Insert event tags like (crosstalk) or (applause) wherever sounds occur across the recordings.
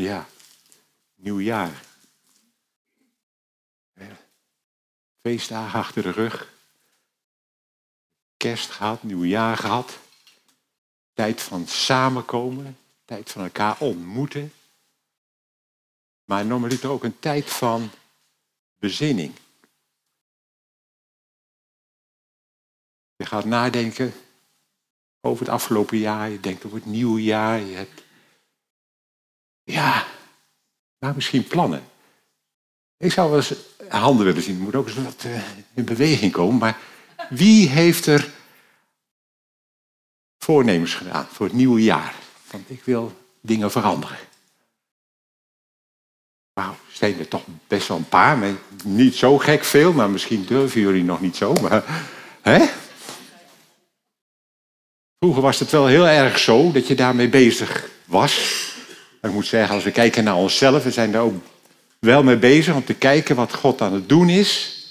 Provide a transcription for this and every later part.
Ja, nieuwjaar. Feestdagen achter de rug. Kerst gehad, nieuwjaar gehad. Tijd van samenkomen, tijd van elkaar ontmoeten. Maar normaliter ook een tijd van bezinning. Je gaat nadenken over het afgelopen jaar, je denkt over het nieuwe jaar, je hebt ja, maar misschien plannen. Ik zou wel eens handen willen zien. Er moet ook eens wat uh, in beweging komen. Maar wie heeft er voornemens gedaan voor het nieuwe jaar? Want ik wil dingen veranderen. Nou, zijn er toch best wel een paar. Maar niet zo gek veel, maar misschien durven jullie nog niet zo. Maar, hè? Vroeger was het wel heel erg zo dat je daarmee bezig was. Ik moet zeggen, als we kijken naar onszelf, we zijn daar ook wel mee bezig om te kijken wat God aan het doen is.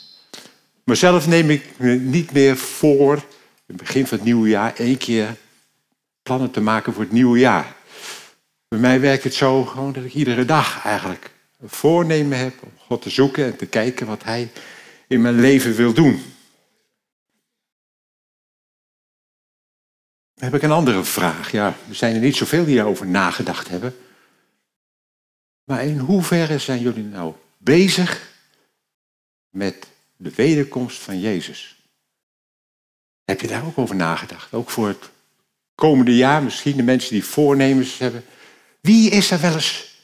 Maar zelf neem ik me niet meer voor, in het begin van het nieuwe jaar, één keer plannen te maken voor het nieuwe jaar. Bij mij werkt het zo gewoon dat ik iedere dag eigenlijk een voornemen heb om God te zoeken en te kijken wat Hij in mijn leven wil doen. Dan heb ik een andere vraag. Ja, er zijn er niet zoveel die daarover nagedacht hebben. Maar in hoeverre zijn jullie nou bezig met de wederkomst van Jezus? Heb je daar ook over nagedacht? Ook voor het komende jaar, misschien de mensen die voornemens hebben. Wie is er wel eens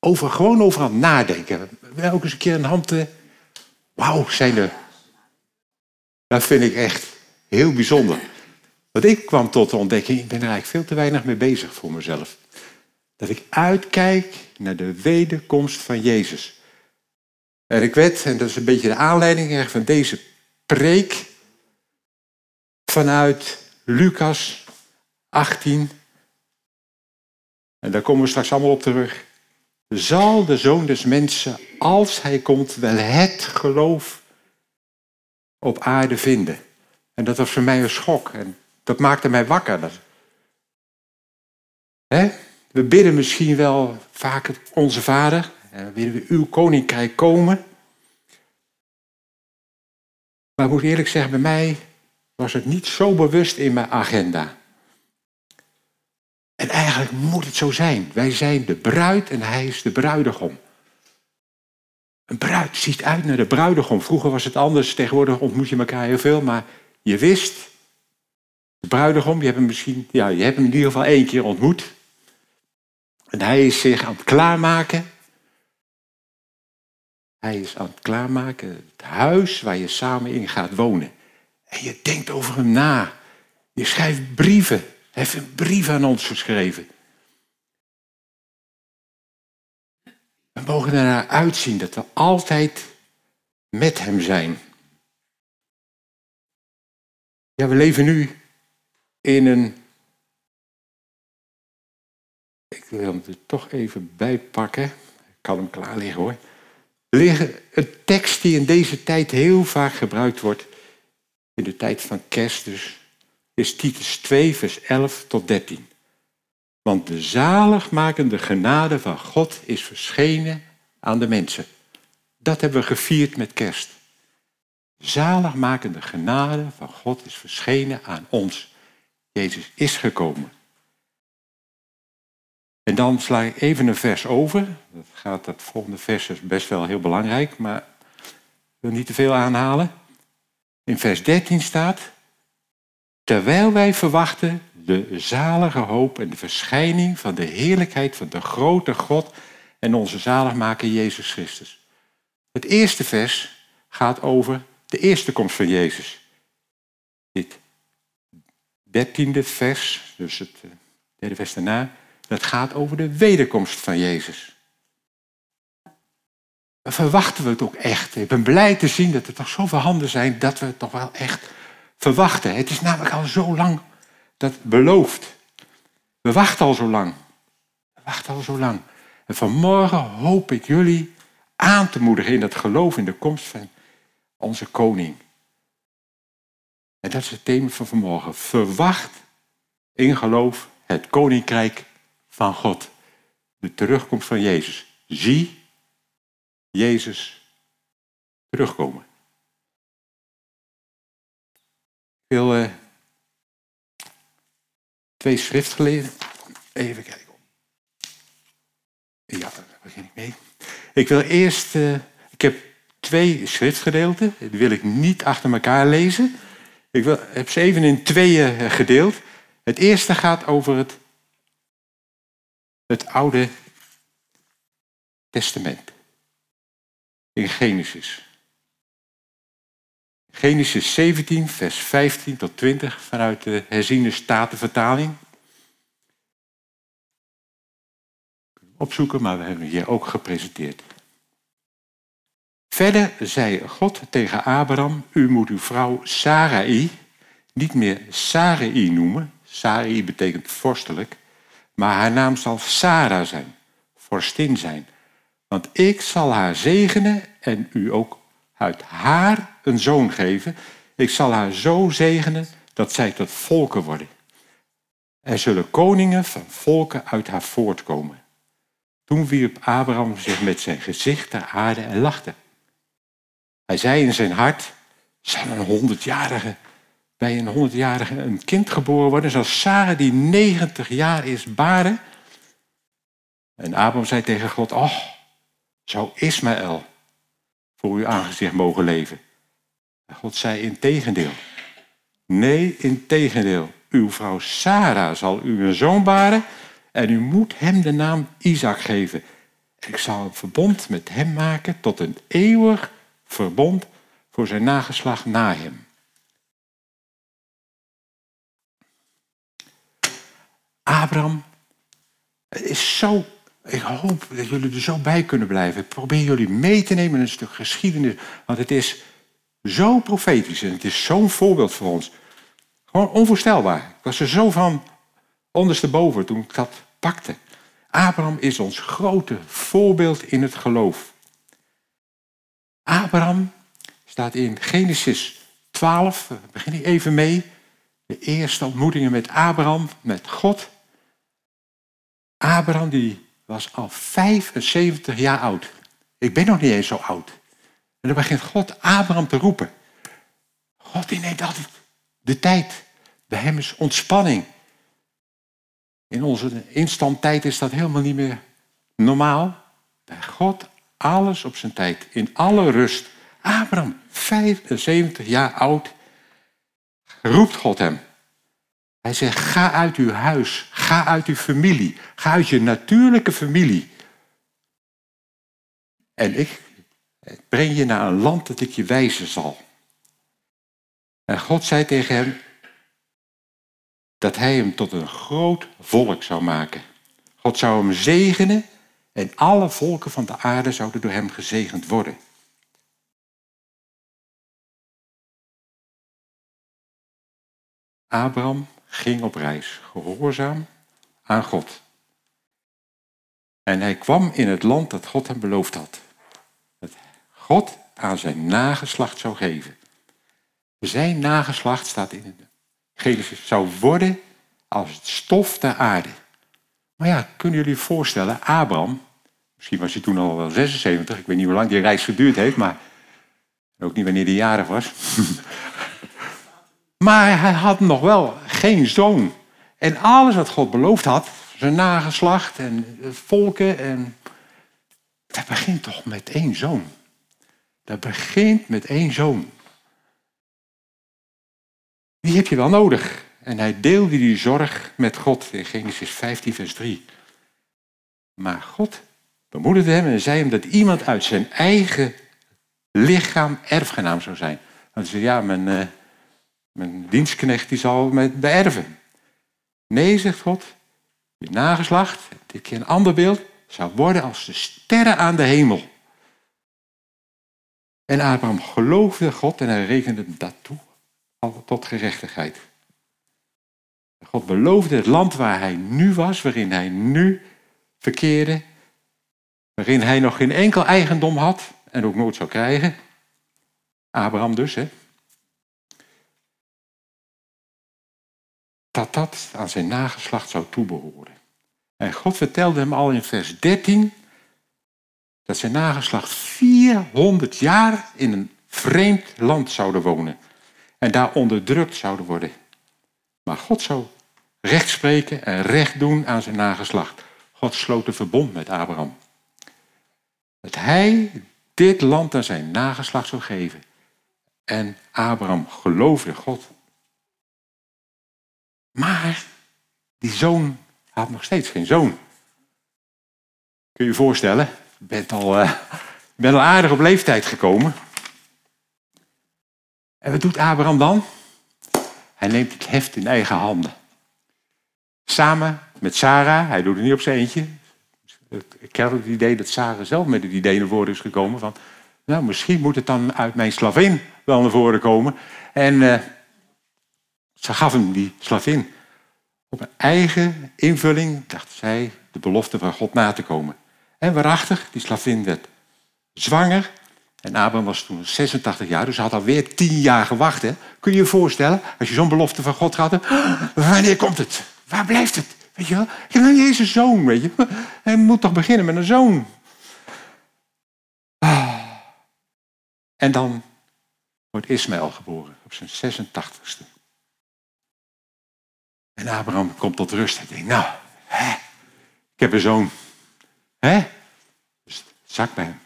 over, gewoon over aan het nadenken? Wel eens een keer een hand te... Wauw, zijn er... Dat vind ik echt heel bijzonder. Want ik kwam tot de ontdekking, ik ben er eigenlijk veel te weinig mee bezig voor mezelf. Dat ik uitkijk naar de wederkomst van Jezus. En ik weet, en dat is een beetje de aanleiding van deze preek, vanuit Lucas 18. En daar komen we straks allemaal op terug. Zal de zoon des mensen, als hij komt, wel het geloof op aarde vinden? En dat was voor mij een schok. En dat maakte mij wakker. Hè? We bidden misschien wel vaak onze Vader. En willen we uw koninkrijk komen. Maar ik moet eerlijk zeggen, bij mij was het niet zo bewust in mijn agenda. En eigenlijk moet het zo zijn. Wij zijn de bruid en hij is de bruidegom. Een bruid ziet uit naar de bruidegom. Vroeger was het anders, tegenwoordig ontmoet je elkaar heel veel, maar je wist, de bruidegom, je hebt hem misschien, ja, je hebt hem in ieder geval één keer ontmoet. En hij is zich aan het klaarmaken. Hij is aan het klaarmaken het huis waar je samen in gaat wonen. En je denkt over hem na. Je schrijft brieven. Hij heeft een brief aan ons geschreven. We mogen ernaar uitzien dat we altijd met hem zijn. Ja, we leven nu in een ik wil hem er toch even bij pakken. Ik kan hem klaar liggen hoor. Liggen een tekst die in deze tijd heel vaak gebruikt wordt. In de tijd van kerst dus. Is Titus 2 vers 11 tot 13. Want de zaligmakende genade van God is verschenen aan de mensen. Dat hebben we gevierd met kerst. Zaligmakende genade van God is verschenen aan ons. Jezus is gekomen. En dan sla ik even een vers over. Dat, gaat, dat volgende vers is best wel heel belangrijk, maar ik wil niet te veel aanhalen. In vers 13 staat, terwijl wij verwachten de zalige hoop en de verschijning van de heerlijkheid van de grote God en onze zaligmaker Jezus Christus. Het eerste vers gaat over de eerste komst van Jezus. Dit dertiende vers, dus het eh, derde vers daarna, het gaat over de wederkomst van Jezus. Verwachten we het ook echt? Ik ben blij te zien dat er toch zoveel handen zijn dat we het toch wel echt verwachten. Het is namelijk al zo lang dat beloofd. We wachten al zo lang. We wachten al zo lang. En vanmorgen hoop ik jullie aan te moedigen in dat geloof in de komst van onze koning. En dat is het thema van vanmorgen. Verwacht in geloof het koninkrijk van God. de terugkomst van Jezus. Zie Jezus terugkomen. Ik wil uh, twee schriftgeleerden. Even kijken. Ja, daar begin ik mee. Ik wil eerst. Uh, ik heb twee schriftgedeelten. Die wil ik niet achter elkaar lezen. Ik wil, heb ze even in tweeën eh, gedeeld. Het eerste gaat over het, het Oude Testament. In Genesis. Genesis 17, vers 15 tot 20 vanuit de herziene statenvertaling. Opzoeken, maar we hebben hier ook gepresenteerd. Verder zei God tegen Abraham, u moet uw vrouw Sarai niet meer Sarai noemen. Sarai betekent vorstelijk, maar haar naam zal Sarah zijn, vorstin zijn. Want ik zal haar zegenen en u ook uit haar een zoon geven. Ik zal haar zo zegenen dat zij tot volken worden. Er zullen koningen van volken uit haar voortkomen. Toen wierp Abraham zich met zijn gezicht ter aarde en lachte. Hij zei in zijn hart, zal een honderdjarige, bij een honderdjarige een kind geboren worden, zoals Sarah die 90 jaar is baren? En Abraham zei tegen God, oh, zou Ismaël voor uw aangezicht mogen leven? En God zei in tegendeel. Nee, in tegendeel. Uw vrouw Sarah zal u een zoon baren en u moet hem de naam Isaac geven. Ik zal een verbond met hem maken tot een eeuwig verbond voor zijn nageslag na hem. Abraham is zo. Ik hoop dat jullie er zo bij kunnen blijven. Ik probeer jullie mee te nemen in een stuk geschiedenis. Want het is zo profetisch en het is zo'n voorbeeld voor ons. Gewoon onvoorstelbaar. Ik was er zo van ondersteboven toen ik dat pakte. Abraham is ons grote voorbeeld in het geloof. Abraham staat in Genesis 12, we beginnen even mee. De eerste ontmoetingen met Abraham, met God. Abraham die was al 75 jaar oud. Ik ben nog niet eens zo oud. En dan begint God Abraham te roepen. God die neemt altijd de tijd. Bij hem is ontspanning. In onze instandtijd is dat helemaal niet meer normaal. Bij God alles op zijn tijd, in alle rust. Abraham, 75 jaar oud, roept God hem. Hij zegt, ga uit uw huis, ga uit uw familie, ga uit je natuurlijke familie. En ik breng je naar een land dat ik je wijzen zal. En God zei tegen hem dat hij hem tot een groot volk zou maken. God zou hem zegenen en alle volken van de aarde zouden door hem gezegend worden. Abraham ging op reis, gehoorzaam aan God. En hij kwam in het land dat God hem beloofd had. Dat God aan zijn nageslacht zou geven. Zijn nageslacht staat in het Genesis, zou worden als het stof der aarde. Maar ja, kunnen jullie je voorstellen, Abraham, misschien was hij toen al wel 76, ik weet niet hoe lang die reis geduurd heeft, maar ook niet wanneer hij jarig was. (laughs) maar hij had nog wel geen zoon. En alles wat God beloofd had, zijn nageslacht en volken, en dat begint toch met één zoon. Dat begint met één zoon. Die heb je wel nodig. En hij deelde die zorg met God in Genesis 15, vers 3. Maar God bemoedigde hem en zei hem dat iemand uit zijn eigen lichaam erfgenaam zou zijn. Want hij zei, ja, mijn, uh, mijn dienstknecht die zal me beërven. Nee, zegt God, je nageslacht, dit keer een ander beeld, zou worden als de sterren aan de hemel. En Abraham geloofde God en hij rekende dat toe tot gerechtigheid. God beloofde het land waar hij nu was, waarin hij nu verkeerde, waarin hij nog geen enkel eigendom had en ook nooit zou krijgen. Abraham dus, hè. Dat dat aan zijn nageslacht zou toebehoren. En God vertelde hem al in vers 13 dat zijn nageslacht 400 jaar in een vreemd land zouden wonen en daar onderdrukt zouden worden. Maar God zou recht spreken en recht doen aan zijn nageslacht. God sloot een verbond met Abraham. Dat hij dit land aan zijn nageslacht zou geven. En Abraham geloofde God. Maar die zoon had nog steeds geen zoon. Kun je je voorstellen? Je bent al, uh, al aardig op leeftijd gekomen. En wat doet Abraham dan? Hij neemt het heft in eigen handen. Samen met Sarah, hij doet het niet op zijn eentje. Ik heb het idee dat Sarah zelf met het idee naar voren is gekomen van, nou misschien moet het dan uit mijn slavin wel naar voren komen. En uh, ze gaf hem die slavin op een eigen invulling, dacht zij, de belofte van God na te komen. En waarachtig, die slavin werd zwanger. En Abraham was toen 86 jaar, dus hij had alweer 10 jaar gewacht. Hè? Kun je je voorstellen, als je zo'n belofte van God had, (gasps) wanneer komt het? Waar blijft het? Weet je wel? Ik heb een zoon, weet je. (laughs) Hij moet toch beginnen met een zoon. Ah. En dan wordt Ismaël geboren op zijn 86ste. En Abraham komt tot rust. Hij denkt, nou, hè, ik heb een zoon. Hè? Dus zak bij hem.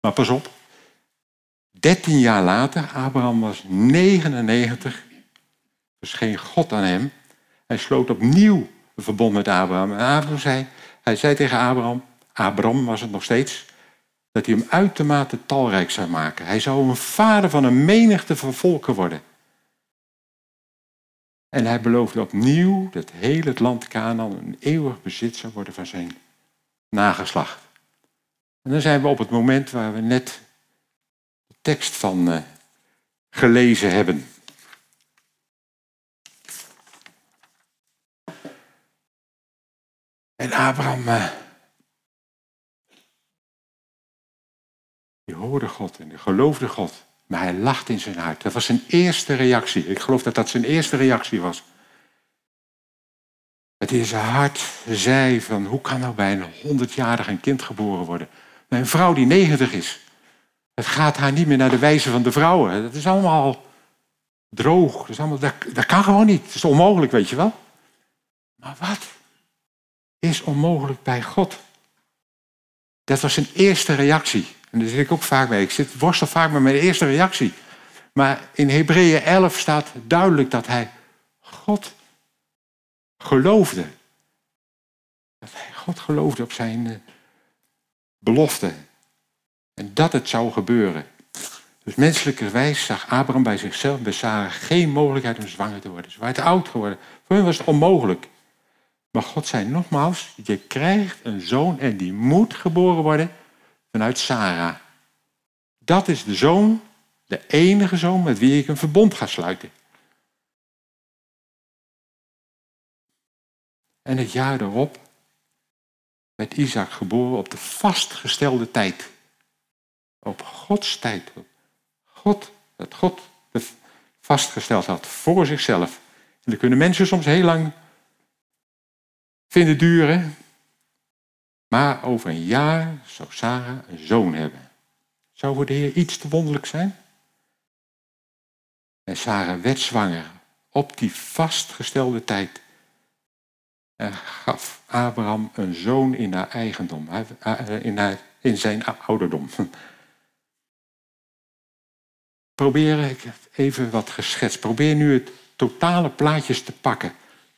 Maar pas op. 13 jaar later, Abraham was 99, verscheen God aan hem. Hij sloot opnieuw een verbond met Abraham. En Abraham zei, hij zei tegen Abraham, Abraham was het nog steeds, dat hij hem uitermate talrijk zou maken. Hij zou een vader van een menigte van volken worden. En hij beloofde opnieuw dat heel het land Canaan een eeuwig bezit zou worden van zijn nageslacht. En dan zijn we op het moment waar we net de tekst van uh, gelezen hebben. En Abraham, uh, die hoorde God en die geloofde God. Maar hij lachte in zijn hart. Dat was zijn eerste reactie. Ik geloof dat dat zijn eerste reactie was. Het in zijn hart zei van, hoe kan nou bij een honderdjarig een kind geboren worden? Bij een vrouw die negentig is. Het gaat haar niet meer naar de wijze van de vrouwen. Dat is allemaal droog. Dat, is allemaal, dat, dat kan gewoon niet. Dat is onmogelijk, weet je wel. Maar wat is onmogelijk bij God? Dat was zijn eerste reactie. En daar zit ik ook vaak mee. Ik zit, worstel vaak met mijn eerste reactie. Maar in Hebreeën 11 staat duidelijk dat hij God geloofde. Dat hij God geloofde op zijn uh, belofte. En dat het zou gebeuren. Dus menselijkerwijs zag Abraham bij zichzelf, bij Sarah, geen mogelijkheid om zwanger te worden. Ze waren te oud geworden. Voor hen was het onmogelijk. Maar God zei nogmaals, je krijgt een zoon en die moet geboren worden vanuit Sarah. Dat is de zoon, de enige zoon met wie ik een verbond ga sluiten. En het jaar daarop werd Isaac geboren op de vastgestelde tijd. Op Gods tijd. God, dat God vastgesteld had voor zichzelf. En dat kunnen mensen soms heel lang vinden duren. Maar over een jaar zou Sarah een zoon hebben. Zou voor de Heer iets te wonderlijk zijn? En Sarah werd zwanger op die vastgestelde tijd. En gaf Abraham een zoon in haar eigendom, eh, in, haar, in zijn ouderdom. Probeer ik even wat geschetst. Probeer nu het totale plaatje te pakken.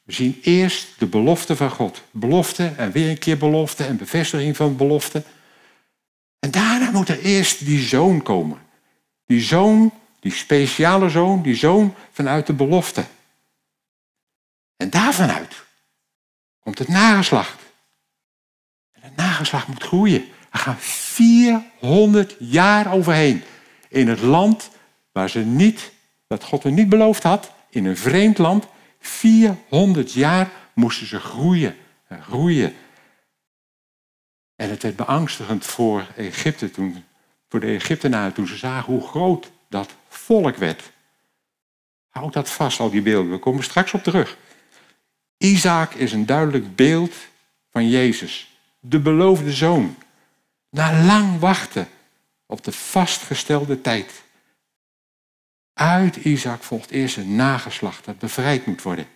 We zien eerst de belofte van God. Belofte en weer een keer belofte en bevestiging van belofte. En daarna moet er eerst die zoon komen. Die zoon, die speciale zoon, die zoon vanuit de belofte. En daarvanuit komt het nageslacht. En het nageslacht moet groeien. Er gaan 400 jaar overheen. In het land waar ze niet, dat God er niet beloofd had, in een vreemd land, 400 jaar moesten ze groeien en groeien. En het werd beangstigend voor Egypte toen, voor de Egyptenaren toen ze zagen hoe groot dat volk werd. Houd dat vast, al die beelden. We komen straks op terug. Isaac is een duidelijk beeld van Jezus, de beloofde zoon. Na lang wachten op de vastgestelde tijd. Uit Isaac volgt eerst een nageslacht dat bevrijd moet worden.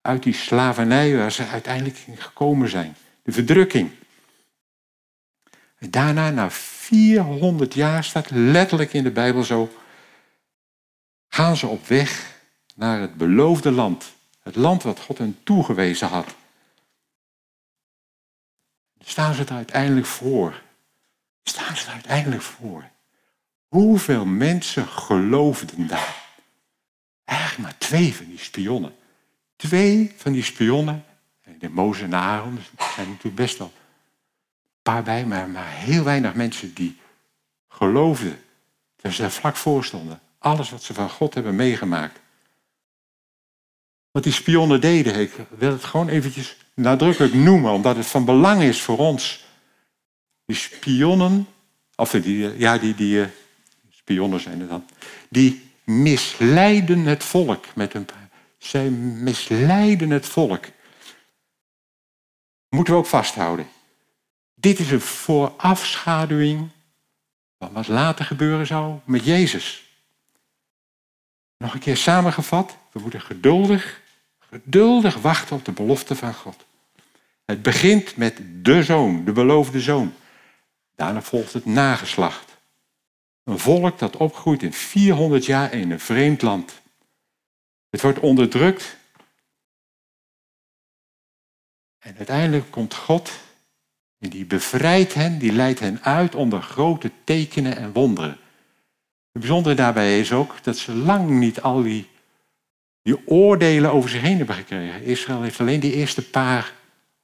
Uit die slavernij waar ze uiteindelijk gekomen zijn. De verdrukking. En daarna, na 400 jaar, staat letterlijk in de Bijbel zo, gaan ze op weg naar het beloofde land. Het land wat God hen toegewezen had. Staan ze er uiteindelijk voor? Staan ze er uiteindelijk voor? Hoeveel mensen geloofden daar? Eigenlijk maar twee van die spionnen. Twee van die spionnen, de Mozes en Aaron, zijn natuurlijk best wel een paar bij, maar, maar heel weinig mensen die geloofden. Terwijl ze daar vlak voor stonden. Alles wat ze van God hebben meegemaakt. Wat die spionnen deden, ik wil het gewoon eventjes nadrukkelijk noemen, omdat het van belang is voor ons. Die spionnen, of die, ja, die, die eh, spionnen zijn er dan, die misleiden het volk met hun. Zij misleiden het volk. Moeten we ook vasthouden. Dit is een voorafschaduwing van wat later gebeuren zou met Jezus. Nog een keer samengevat, we moeten geduldig Geduldig wachten op de belofte van God. Het begint met de zoon, de beloofde zoon. Daarna volgt het nageslacht. Een volk dat opgroeit in 400 jaar in een vreemd land. Het wordt onderdrukt. En uiteindelijk komt God en die bevrijdt hen, die leidt hen uit onder grote tekenen en wonderen. Het bijzondere daarbij is ook dat ze lang niet al die die oordelen over zich heen hebben gekregen. Israël heeft alleen die eerste paar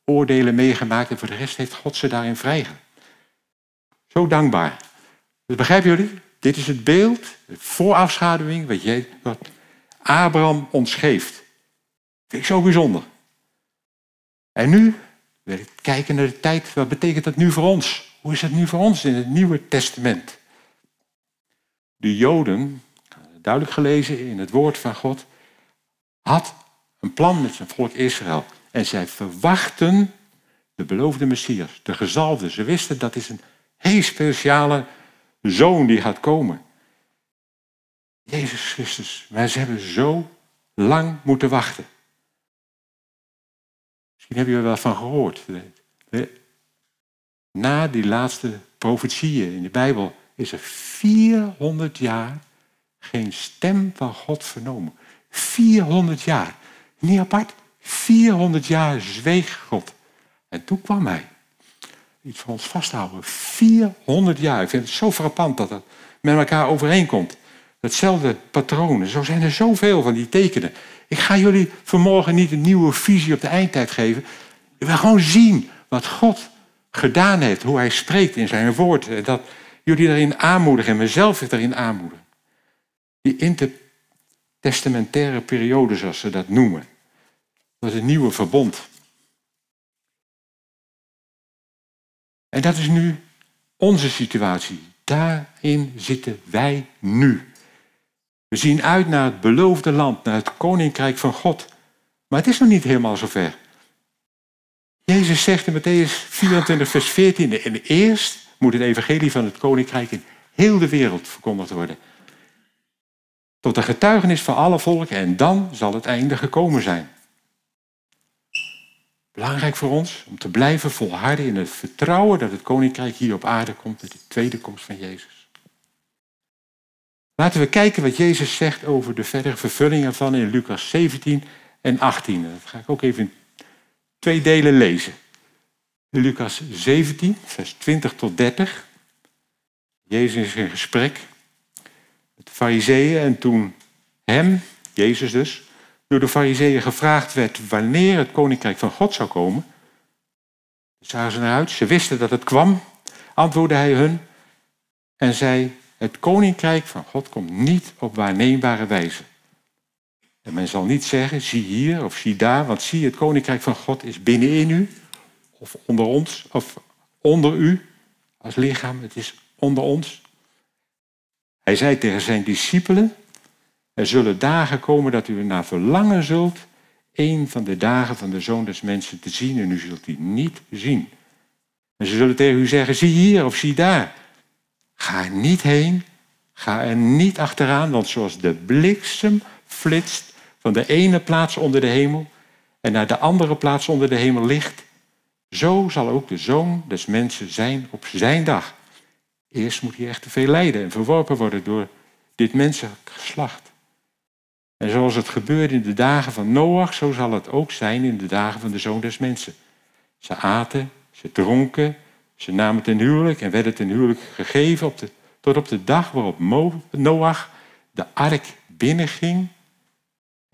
oordelen meegemaakt en voor de rest heeft God ze daarin vrijgelaten. Zo dankbaar. Dus begrijpen jullie? Dit is het beeld, de voorafschaduwing, wat, je, wat Abraham ons geeft. Vind ik zo bijzonder. En nu ik kijken naar de tijd. Wat betekent dat nu voor ons? Hoe is het nu voor ons in het Nieuwe Testament? De Joden, duidelijk gelezen in het woord van God, had een plan met zijn volk Israël. En zij verwachten de beloofde Messias, de gezalfde. Ze wisten dat is een heel speciale zoon die gaat komen. Jezus Christus. Ze hebben zo lang moeten wachten. Misschien hebben jullie er wel van gehoord. Na die laatste profetieën in de Bijbel is er 400 jaar geen stem van God vernomen. 400 jaar. Niet apart. 400 jaar zweeg God. En toen kwam hij. Iets voor ons vasthouden. 400 jaar. Ik vind het zo frappant dat het met elkaar overeenkomt. Hetzelfde patronen. Zo zijn er zoveel van die tekenen. Ik ga jullie vanmorgen niet een nieuwe visie op de eindtijd geven. Ik wil gewoon zien wat God gedaan heeft. Hoe hij spreekt in zijn woord. Dat jullie daarin aanmoedigen en mezelf daarin aanmoedigen. Die inter testamentaire periode, zoals ze dat noemen. Dat is een nieuwe verbond. En dat is nu onze situatie. Daarin zitten wij nu. We zien uit naar het beloofde land, naar het koninkrijk van God. Maar het is nog niet helemaal zover. Jezus zegt in Matthäus 24, vers 14: En eerst moet het evangelie van het koninkrijk in heel de wereld verkondigd worden. Tot een getuigenis van alle volken en dan zal het einde gekomen zijn. Belangrijk voor ons om te blijven volharden in het vertrouwen dat het koninkrijk hier op aarde komt met de tweede komst van Jezus. Laten we kijken wat Jezus zegt over de verdere vervulling ervan in Lucas 17 en 18. Dat ga ik ook even in twee delen lezen. Lucas 17, vers 20 tot 30. Jezus is in gesprek de fariseeën. En toen hem, Jezus dus, door de fariseeën gevraagd werd wanneer het koninkrijk van God zou komen, zagen ze naar uit. Ze wisten dat het kwam, antwoordde hij hun en zei, het koninkrijk van God komt niet op waarneembare wijze. En men zal niet zeggen, zie hier of zie daar, want zie, het koninkrijk van God is binnenin u, of onder ons, of onder u als lichaam, het is onder ons. Hij zei tegen zijn discipelen, er zullen dagen komen dat u naar verlangen zult een van de dagen van de Zoon des Mensen te zien en u zult die niet zien. En ze zullen tegen u zeggen, zie hier of zie daar. Ga er niet heen, ga er niet achteraan, want zoals de bliksem flitst van de ene plaats onder de hemel en naar de andere plaats onder de hemel ligt, zo zal ook de zoon des mensen zijn op zijn dag. Eerst moet hij echt te veel lijden en verworpen worden door dit mensengeslacht. En zoals het gebeurde in de dagen van Noach, zo zal het ook zijn in de dagen van de zoon des mensen. Ze aten, ze dronken, ze namen ten huwelijk en werden ten huwelijk gegeven op de, tot op de dag waarop Noach de ark binnenging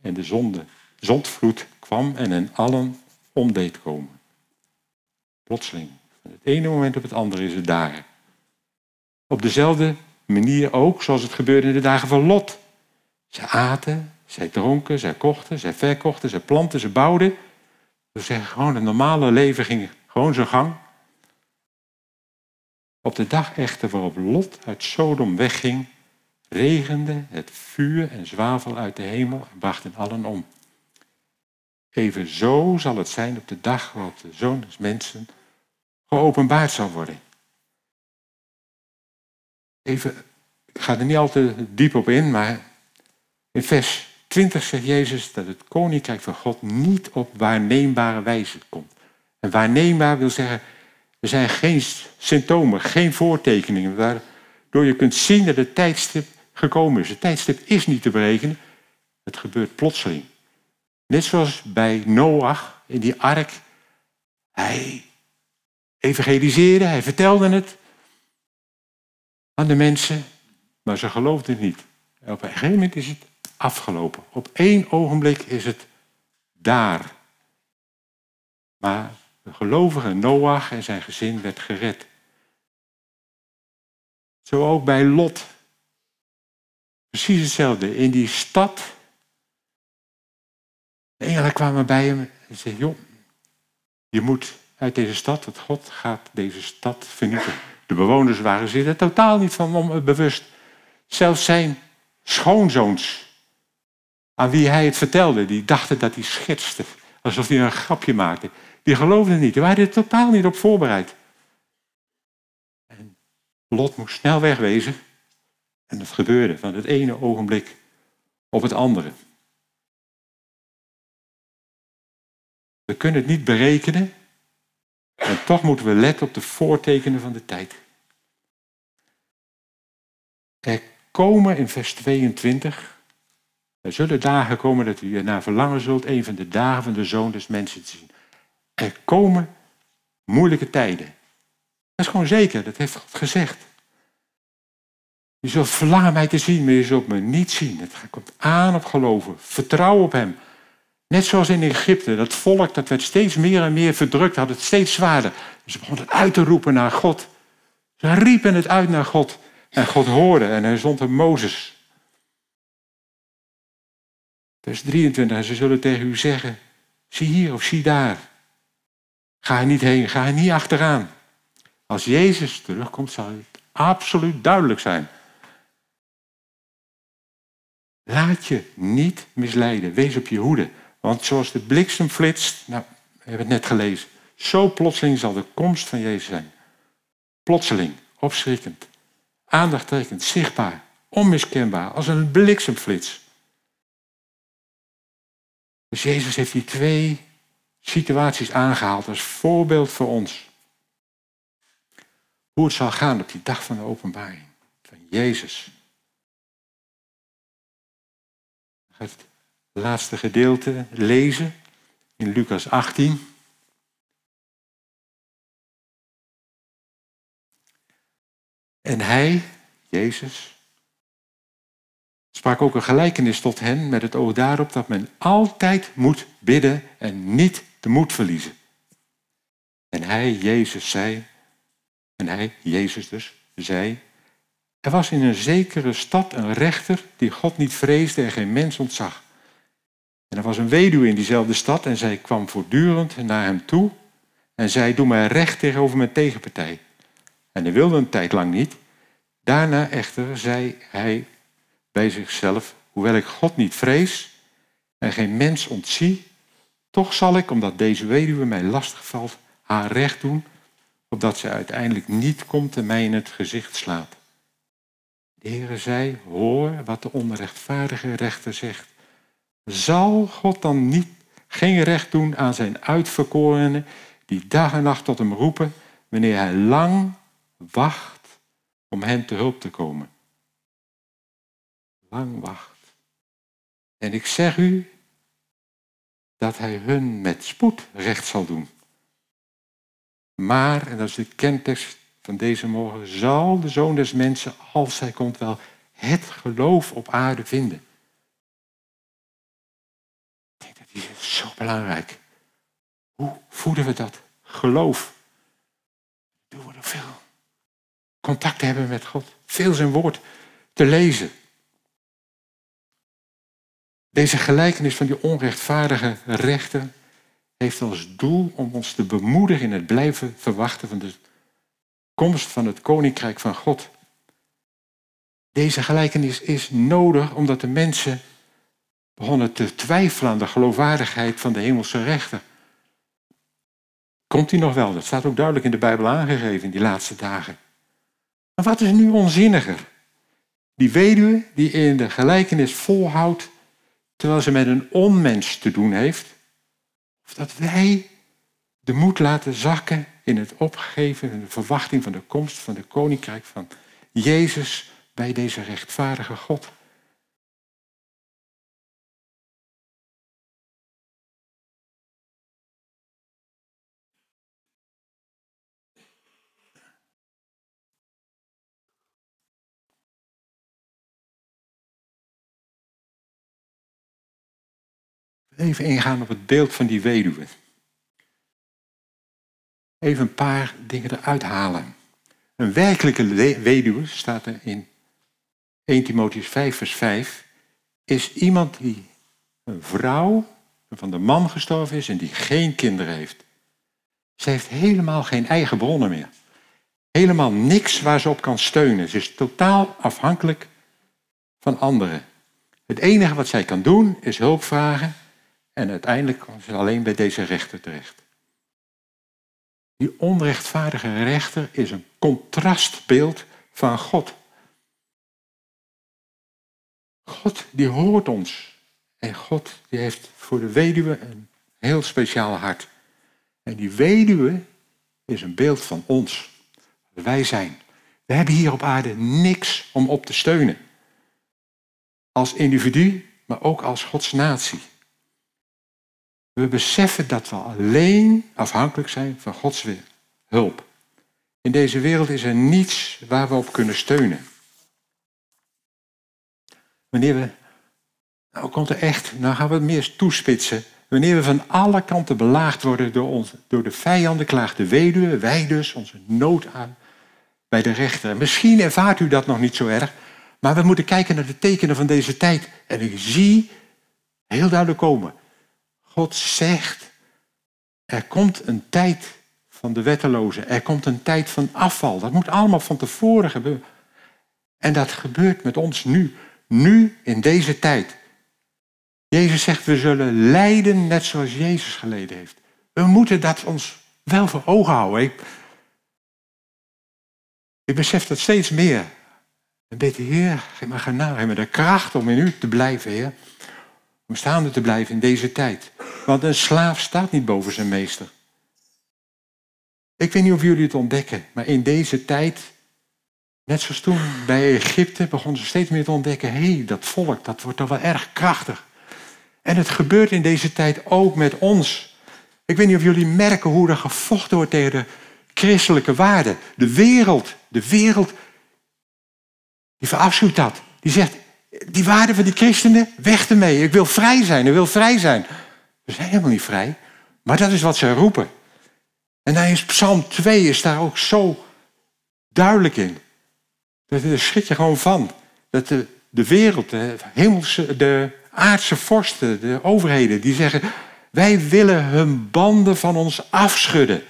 en de zonde, zondvloed kwam en hen allen omdeed komen. Plotseling, van het ene moment op het andere is het daar. Op dezelfde manier ook zoals het gebeurde in de dagen van Lot. Ze aten, zij dronken, zij kochten, zij verkochten, zij planten, ze bouwden. Zeggen gewoon, het normale leven ging gewoon zijn gang. Op de dag echter waarop Lot uit Sodom wegging, regende het vuur en zwavel uit de hemel en brachten allen om. Even zo zal het zijn op de dag waarop de Zoon des Mensen geopenbaard zal worden. Even, ik ga er niet al te diep op in, maar in vers 20 zegt Jezus dat het koninkrijk van God niet op waarneembare wijze komt. En waarneembaar wil zeggen, er zijn geen symptomen, geen voortekeningen, waardoor je kunt zien dat het tijdstip gekomen is. Het tijdstip is niet te berekenen, het gebeurt plotseling. Net zoals bij Noach in die ark. Hij evangeliseerde, hij vertelde het aan de mensen, maar ze geloofden het niet. En op een gegeven moment is het afgelopen. Op één ogenblik is het daar. Maar de gelovige Noach en zijn gezin werd gered. Zo ook bij Lot. Precies hetzelfde. In die stad. De engelen kwamen bij hem en zeiden: Joh, je moet uit deze stad, want God gaat deze stad vernietigen. De bewoners waren zich er totaal niet van bewust. Zelfs zijn schoonzoons aan wie hij het vertelde, die dachten dat hij schetste. Alsof hij een grapje maakte. Die geloofden niet, die waren er totaal niet op voorbereid. En Lot moest snel wegwezen. En dat gebeurde van het ene ogenblik op het andere. We kunnen het niet berekenen. En toch moeten we letten op de voortekenen van de tijd. Er komen in vers 22 er zullen dagen komen dat u naar verlangen zult, een van de dagen van de zoon des mensen te zien. Er komen moeilijke tijden. Dat is gewoon zeker, dat heeft God gezegd. Je zult verlangen mij te zien, maar je zult me niet zien. Het komt aan op geloven. Vertrouw op hem. Net zoals in Egypte, dat volk dat werd steeds meer en meer verdrukt, had het steeds zwaarder. Ze begonnen uit te roepen naar God. Ze riepen het uit naar God. En God hoorde en hij zond hem Mozes. Vers 23. En ze zullen tegen u zeggen: zie hier of zie daar. Ga er niet heen, ga er niet achteraan. Als Jezus terugkomt, zal het absoluut duidelijk zijn. Laat je niet misleiden. Wees op je hoede. Want zoals de bliksem flitst, nou, we hebben het net gelezen. Zo plotseling zal de komst van Jezus zijn. Plotseling, opschrikkend, aandachttrekkend, zichtbaar, onmiskenbaar, als een bliksemflits. Dus Jezus heeft die twee situaties aangehaald als voorbeeld voor ons. Hoe het zal gaan op die dag van de openbaring van Jezus. Ik ga het laatste gedeelte lezen in Lucas 18. En hij, Jezus, sprak ook een gelijkenis tot hen met het oog daarop dat men altijd moet bidden en niet de moed verliezen. En hij, Jezus, zei, en hij, Jezus dus, zei, er was in een zekere stad een rechter die God niet vreesde en geen mens ontzag. En er was een weduwe in diezelfde stad en zij kwam voortdurend naar hem toe en zei, doe mij recht tegenover mijn tegenpartij. En hij wilde een tijd lang niet. Daarna echter zei hij bij zichzelf, hoewel ik God niet vrees en geen mens ontzie, Toch zal ik, omdat deze weduwe mij lastig valt, haar recht doen, opdat ze uiteindelijk niet komt en mij in het gezicht slaat. De Heere zei, hoor wat de onrechtvaardige rechter zegt. Zal God dan niet geen recht doen aan zijn uitverkorenen die dag en nacht tot hem roepen wanneer hij lang wacht om hen te hulp te komen? Lang wacht. En ik zeg u dat hij hun met spoed recht zal doen. Maar, en dat is de kentekst van deze morgen, zal de zoon des mensen, als hij komt, wel het geloof op aarde vinden. Ik denk dat die is zo belangrijk. Hoe voeden we dat? Geloof. Doen we er veel. Contact hebben met God. Veel zijn woord te lezen. Deze gelijkenis van die onrechtvaardige rechter heeft als doel om ons te bemoedigen in het blijven verwachten van de komst van het koninkrijk van God. Deze gelijkenis is nodig omdat de mensen begonnen te twijfelen aan de geloofwaardigheid van de hemelse rechter. Komt hij nog wel? Dat staat ook duidelijk in de Bijbel aangegeven in die laatste dagen. Maar wat is nu onzinniger? Die weduwe die in de gelijkenis volhoudt terwijl ze met een onmens te doen heeft, of dat wij de moed laten zakken in het opgeven en de verwachting van de komst van de koninkrijk van Jezus bij deze rechtvaardige God. Even ingaan op het beeld van die weduwe. Even een paar dingen eruit halen. Een werkelijke weduwe, staat er in 1 Timotheus 5, vers 5, is iemand die een vrouw van de man gestorven is en die geen kinderen heeft. Ze heeft helemaal geen eigen bronnen meer. Helemaal niks waar ze op kan steunen. Ze is totaal afhankelijk van anderen. Het enige wat zij kan doen is hulp vragen en uiteindelijk kwam ze alleen bij deze rechter terecht. Die onrechtvaardige rechter is een contrastbeeld van God. God die hoort ons. En God die heeft voor de weduwe een heel speciaal hart. En die weduwe is een beeld van ons. Wij zijn. We hebben hier op aarde niks om op te steunen. Als individu, maar ook als Gods natie. We beseffen dat we alleen afhankelijk zijn van Gods hulp. In deze wereld is er niets waar we op kunnen steunen. Wanneer we, nou komt er echt, nou gaan we het meer toespitsen. Wanneer we van alle kanten belaagd worden door, ons, door de vijanden, klaagt de weduwe, wij dus, onze nood aan bij de rechter. Misschien ervaart u dat nog niet zo erg, maar we moeten kijken naar de tekenen van deze tijd. En ik zie heel duidelijk komen. God zegt, er komt een tijd van de wettelozen, er komt een tijd van afval. Dat moet allemaal van tevoren gebeuren. En dat gebeurt met ons nu, nu in deze tijd. Jezus zegt, we zullen lijden net zoals Jezus geleden heeft. We moeten dat ons wel voor ogen houden. Ik, ik besef dat steeds meer. En bid, Heer, geef me genade, geef me de kracht om in u te blijven, Heer. Om staande te blijven in deze tijd. Want een slaaf staat niet boven zijn meester. Ik weet niet of jullie het ontdekken, maar in deze tijd, net zoals toen bij Egypte, begonnen ze steeds meer te ontdekken, hé, hey, dat volk, dat wordt toch wel erg krachtig. En het gebeurt in deze tijd ook met ons. Ik weet niet of jullie merken hoe er gevochten wordt tegen de christelijke waarden. De wereld, de wereld, die verafschuwt dat. Die zegt, die waarden van die christenen, weg ermee. Ik wil vrij zijn, ik wil vrij zijn. We zijn helemaal niet vrij. Maar dat is wat ze roepen. En dan is Psalm 2 is daar ook zo duidelijk in. Daar schrik je gewoon van. Dat de, de wereld, de hemelse, de aardse vorsten, de overheden, die zeggen, wij willen hun banden van ons afschudden.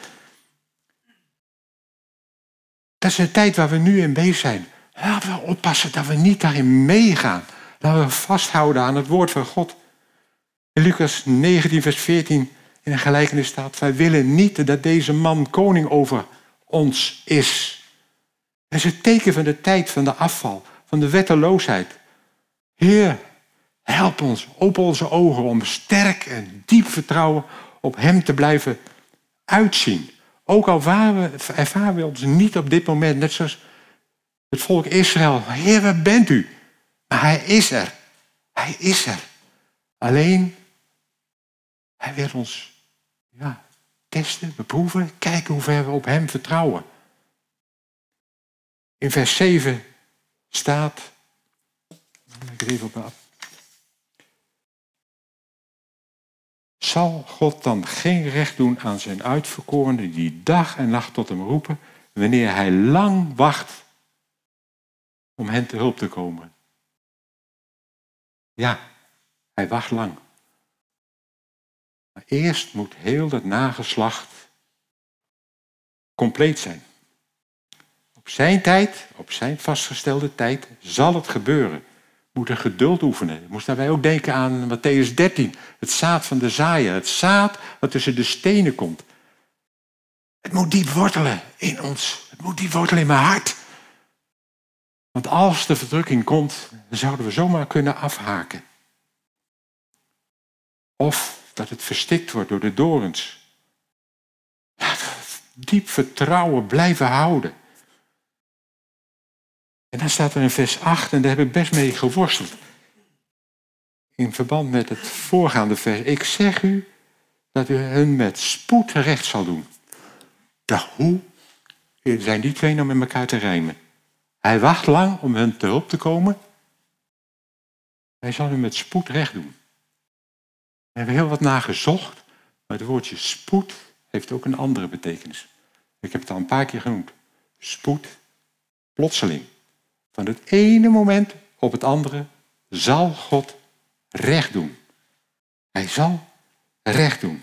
Dat is de tijd waar we nu in bezig zijn. Laten we oppassen dat we niet daarin meegaan. Laten we vasthouden aan het woord van God. In Lucas 19, vers 14 in een gelijkenis staat: Wij willen niet dat deze man koning over ons is. Dat is het teken van de tijd van de afval, van de wetteloosheid. Heer, help ons, open onze ogen om sterk en diep vertrouwen op Hem te blijven uitzien. Ook al ervaren we ons niet op dit moment, net zoals het volk Israël. Heer, waar bent u? Maar Hij is er. Hij is er. Alleen, Hij wil ons ja, testen, beproeven, kijken hoe ver we op Hem vertrouwen. In vers 7 staat, ik even op Zal God dan geen recht doen aan zijn uitverkorenen die dag en nacht tot hem roepen, wanneer hij lang wacht om hen te hulp te komen? Ja, hij wacht lang. Maar eerst moet heel dat nageslacht compleet zijn. Op zijn tijd, op zijn vastgestelde tijd, zal het gebeuren. Moeten geduld oefenen. Ik moest daarbij ook denken aan Matthäus 13. Het zaad van de zaaier. Het zaad wat tussen de stenen komt. Het moet diep wortelen in ons. Het moet diep wortelen in mijn hart. Want als de verdrukking komt, zouden we zomaar kunnen afhaken. Of dat het verstikt wordt door de dorens. diep vertrouwen blijven houden. En dan staat er in vers 8, en daar heb ik best mee geworsteld. In verband met het voorgaande vers. Ik zeg u dat u hun met spoed recht zal doen. Dacht, hoe zijn die twee nou met elkaar te rijmen? Hij wacht lang om hun te hulp te komen. Hij zal u met spoed recht doen. We hebben heel wat nagezocht, maar het woordje spoed heeft ook een andere betekenis. Ik heb het al een paar keer genoemd. Spoed, plotseling. Van het ene moment op het andere zal God recht doen. Hij zal recht doen.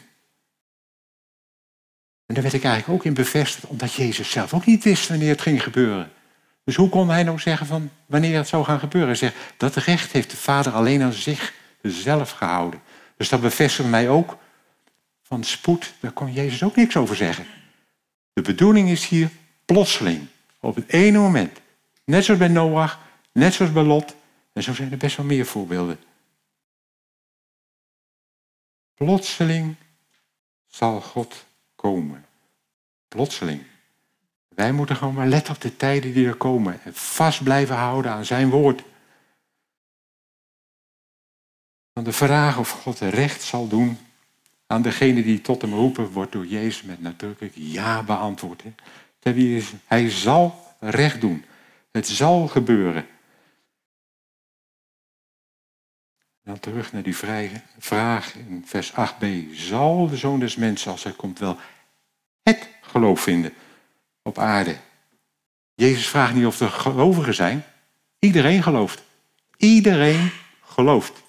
En daar werd ik eigenlijk ook in bevestigd, omdat Jezus zelf ook niet wist wanneer het ging gebeuren. Dus hoe kon hij nou zeggen van wanneer het zou gaan gebeuren? Hij zegt, dat recht heeft de Vader alleen aan zichzelf gehouden. Dus dat bevestigt mij ook van spoed, daar kon Jezus ook niks over zeggen. De bedoeling is hier plotseling, op het ene moment. Net zoals bij Noach, net zoals bij Lot. En zo zijn er best wel meer voorbeelden. Plotseling zal God komen. Plotseling. Wij moeten gewoon maar letten op de tijden die er komen. En vast blijven houden aan zijn woord. Van de vraag of God recht zal doen aan degene die tot hem roepen, wordt door Jezus met nadrukkelijk ja beantwoord. Hij zal recht doen. Het zal gebeuren. Dan terug naar die vraag in vers 8b. Zal de zoon des mensen, als hij komt, wel het geloof vinden op aarde? Jezus vraagt niet of er gelovigen zijn. Iedereen gelooft. Iedereen gelooft.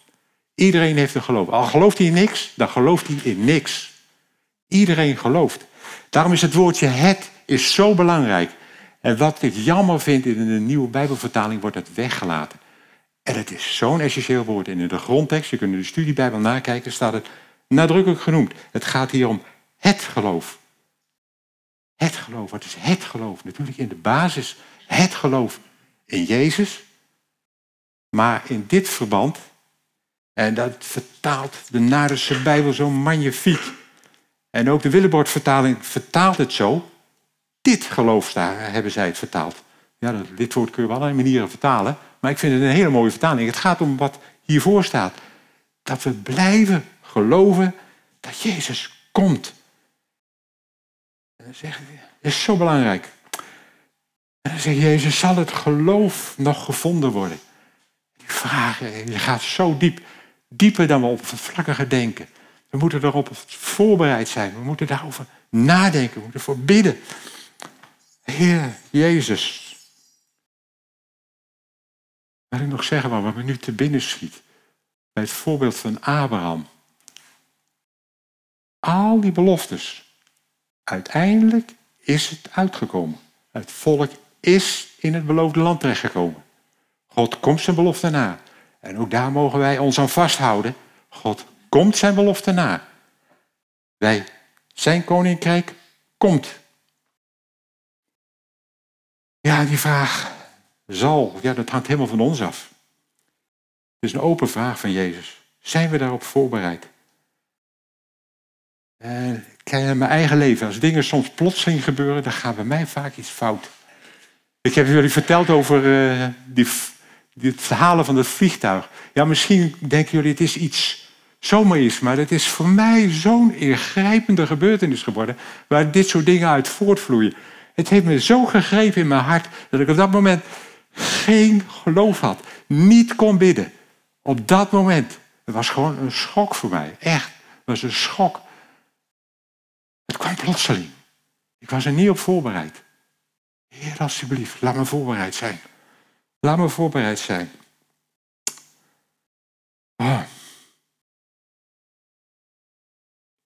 Iedereen heeft een geloof. Al gelooft hij in niks, dan gelooft hij in niks. Iedereen gelooft. Daarom is het woordje het is zo belangrijk. En wat ik jammer vind, in de nieuwe Bijbelvertaling wordt het weggelaten. En het is zo'n essentieel woord. En in de grondtekst, je kunt de studiebijbel nakijken, staat het nadrukkelijk genoemd. Het gaat hier om het geloof. Het geloof, wat is het geloof? Natuurlijk in de basis het geloof in Jezus. Maar in dit verband en dat vertaalt de Naderse Bijbel zo magnifiek. En ook de Willebord-vertaling vertaalt het zo. Dit geloof daar hebben zij het vertaald. Ja, dit woord kun je op allerlei manieren vertalen. Maar ik vind het een hele mooie vertaling. Het gaat om wat hiervoor staat. Dat we blijven geloven dat Jezus komt. En dan is zo belangrijk. En dan Jezus, zal het geloof nog gevonden worden? Die vragen, je gaat zo diep dieper dan we op het vlakkige denken. We moeten erop voorbereid zijn. We moeten daarover nadenken. We moeten ervoor bidden. Heer Jezus. Wil ik nog zeggen wat me nu te binnen schiet. Bij het voorbeeld van Abraham. Al die beloftes. Uiteindelijk is het uitgekomen. Het volk is in het beloofde land terechtgekomen. God komt zijn belofte na. En ook daar mogen wij ons aan vasthouden. God komt zijn belofte na. Wij, zijn koninkrijk komt. Ja, die vraag zal, ja, dat hangt helemaal van ons af. Het is een open vraag van Jezus. Zijn we daarop voorbereid? En eh, kijk naar mijn eigen leven. Als dingen soms plotseling gebeuren, dan gaat bij mij vaak iets fout. Ik heb jullie verteld over die, die, het verhalen van het vliegtuig. Ja, misschien denken jullie het is iets zomaar iets, maar het is voor mij zo'n ingrijpende gebeurtenis geworden, waar dit soort dingen uit voortvloeien. Het heeft me zo gegrepen in mijn hart dat ik op dat moment geen geloof had, niet kon bidden. Op dat moment. Het was gewoon een schok voor mij. Echt. Het was een schok. Het kwam plotseling. Ik was er niet op voorbereid. Heer, alsjeblieft, laat me voorbereid zijn. Laat me voorbereid zijn. Oh.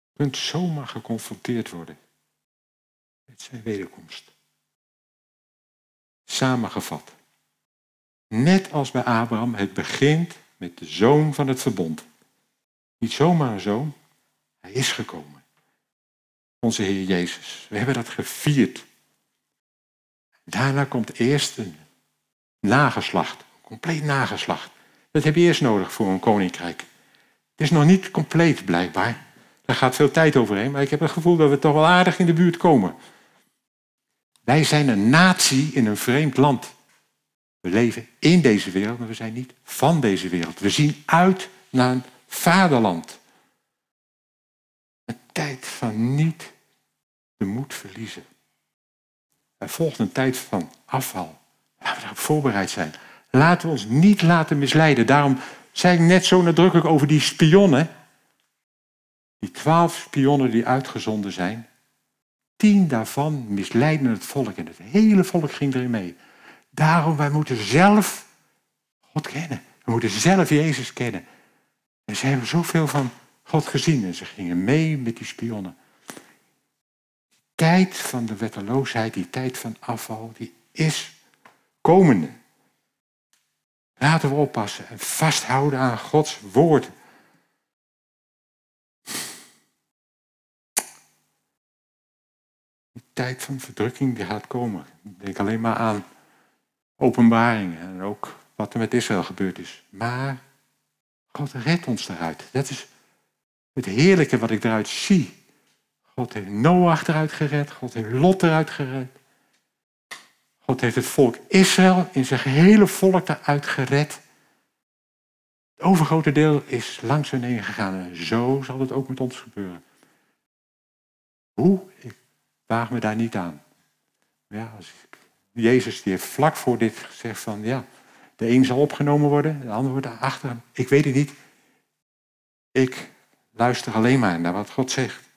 Je kunt zomaar geconfronteerd worden met zijn wederkomst. Samengevat. Net als bij Abraham, het begint met de zoon van het verbond. Niet zomaar een zoon, hij is gekomen. Onze Heer Jezus. We hebben dat gevierd. Daarna komt eerst een nageslacht, een compleet nageslacht. Dat heb je eerst nodig voor een koninkrijk. Het is nog niet compleet blijkbaar. Daar gaat veel tijd overheen, maar ik heb het gevoel dat we toch wel aardig in de buurt komen. Wij zijn een natie in een vreemd land. We leven in deze wereld, maar we zijn niet van deze wereld. We zien uit naar een vaderland. Tijd van niet de moed verliezen. Er volgt een tijd van afval. Laten we daarop voorbereid zijn. Laten we ons niet laten misleiden. Daarom zei ik net zo nadrukkelijk over die spionnen. Die twaalf spionnen die uitgezonden zijn. Tien daarvan misleiden het volk en het hele volk ging erin mee. Daarom, wij moeten zelf God kennen. We moeten zelf Jezus kennen. En ze hebben zoveel van God gezien en ze gingen mee met die spionnen. Tijd van de wetteloosheid, die tijd van afval, die is komende. Laten we oppassen en vasthouden aan Gods woord. Die tijd van verdrukking die gaat komen. Denk alleen maar aan openbaringen en ook wat er met Israël gebeurd is. Maar God redt ons daaruit. Dat is het heerlijke wat ik eruit zie. God heeft Noach eruit gered, God heeft Lot eruit gered. God heeft het volk Israël in zijn gehele volk eruit gered. Het overgrote deel is langs hun heen gegaan en zo zal het ook met ons gebeuren. Hoe? Ik waag me daar niet aan. Ja, Jezus die heeft vlak voor dit gezegd van ja, de een zal opgenomen worden, de ander wordt achter. Ik weet het niet. Ik luister alleen maar naar wat God zegt.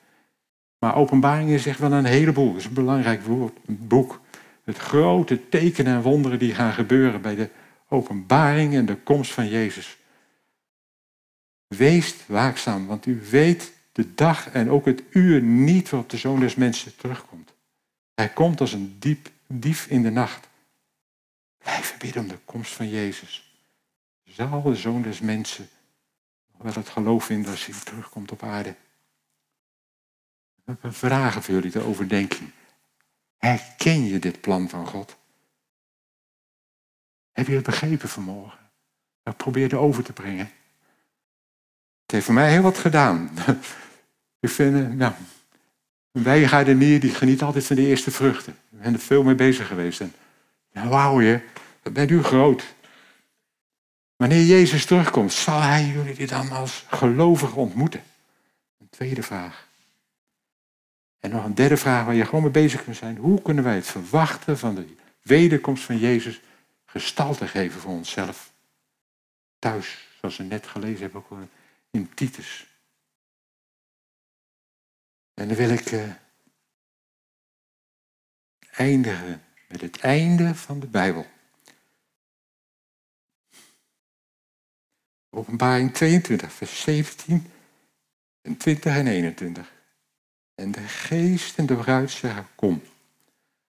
Maar openbaringen zegt wel een heleboel. Het is een belangrijk woord, boek. Het grote tekenen en wonderen die gaan gebeuren bij de openbaring en de komst van Jezus. Wees waakzaam, want u weet de dag en ook het uur niet waarop de Zoon des Mensen terugkomt. Hij komt als een diep dief in de nacht. Blijf bidden om de komst van Jezus. Zal de zoon des mensen wel het geloof in dat hij terugkomt op aarde? Ik heb vragen voor jullie te overdenken. Herken je dit plan van God? Heb je het begrepen vanmorgen? Ik probeerde over te brengen. Het heeft voor mij heel wat gedaan. (laughs) Ik vind, eh, nou, een wijngaardenier die geniet altijd van de eerste vruchten. Ik ben er veel mee bezig geweest. En nou, wauw je, wat bent u groot. Wanneer Jezus terugkomt, zal hij jullie dan als gelovigen ontmoeten? Een tweede vraag. En nog een derde vraag waar je gewoon mee bezig kunt zijn. Hoe kunnen wij het verwachten van de wederkomst van Jezus gestalte geven voor onszelf? Thuis, zoals we net gelezen hebben, ook in Titus. En dan wil ik uh, eindigen met het einde van de Bijbel. Openbaring 22, vers 17 en 20 en 21. En de geest en de bruid zeggen, kom.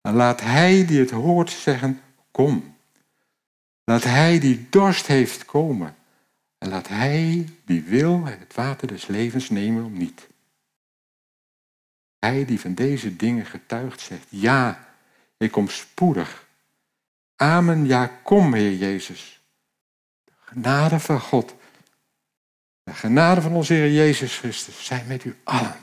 En laat hij die het hoort zeggen, kom. Laat hij die dorst heeft komen. En laat hij die wil het water des levens nemen om niet. Hij die van deze dingen getuigt zegt, ja, ik kom spoedig. Amen, ja, kom, Heer Jezus. Genade van God. De genade van onze Heer Jezus Christus zijn met u allen.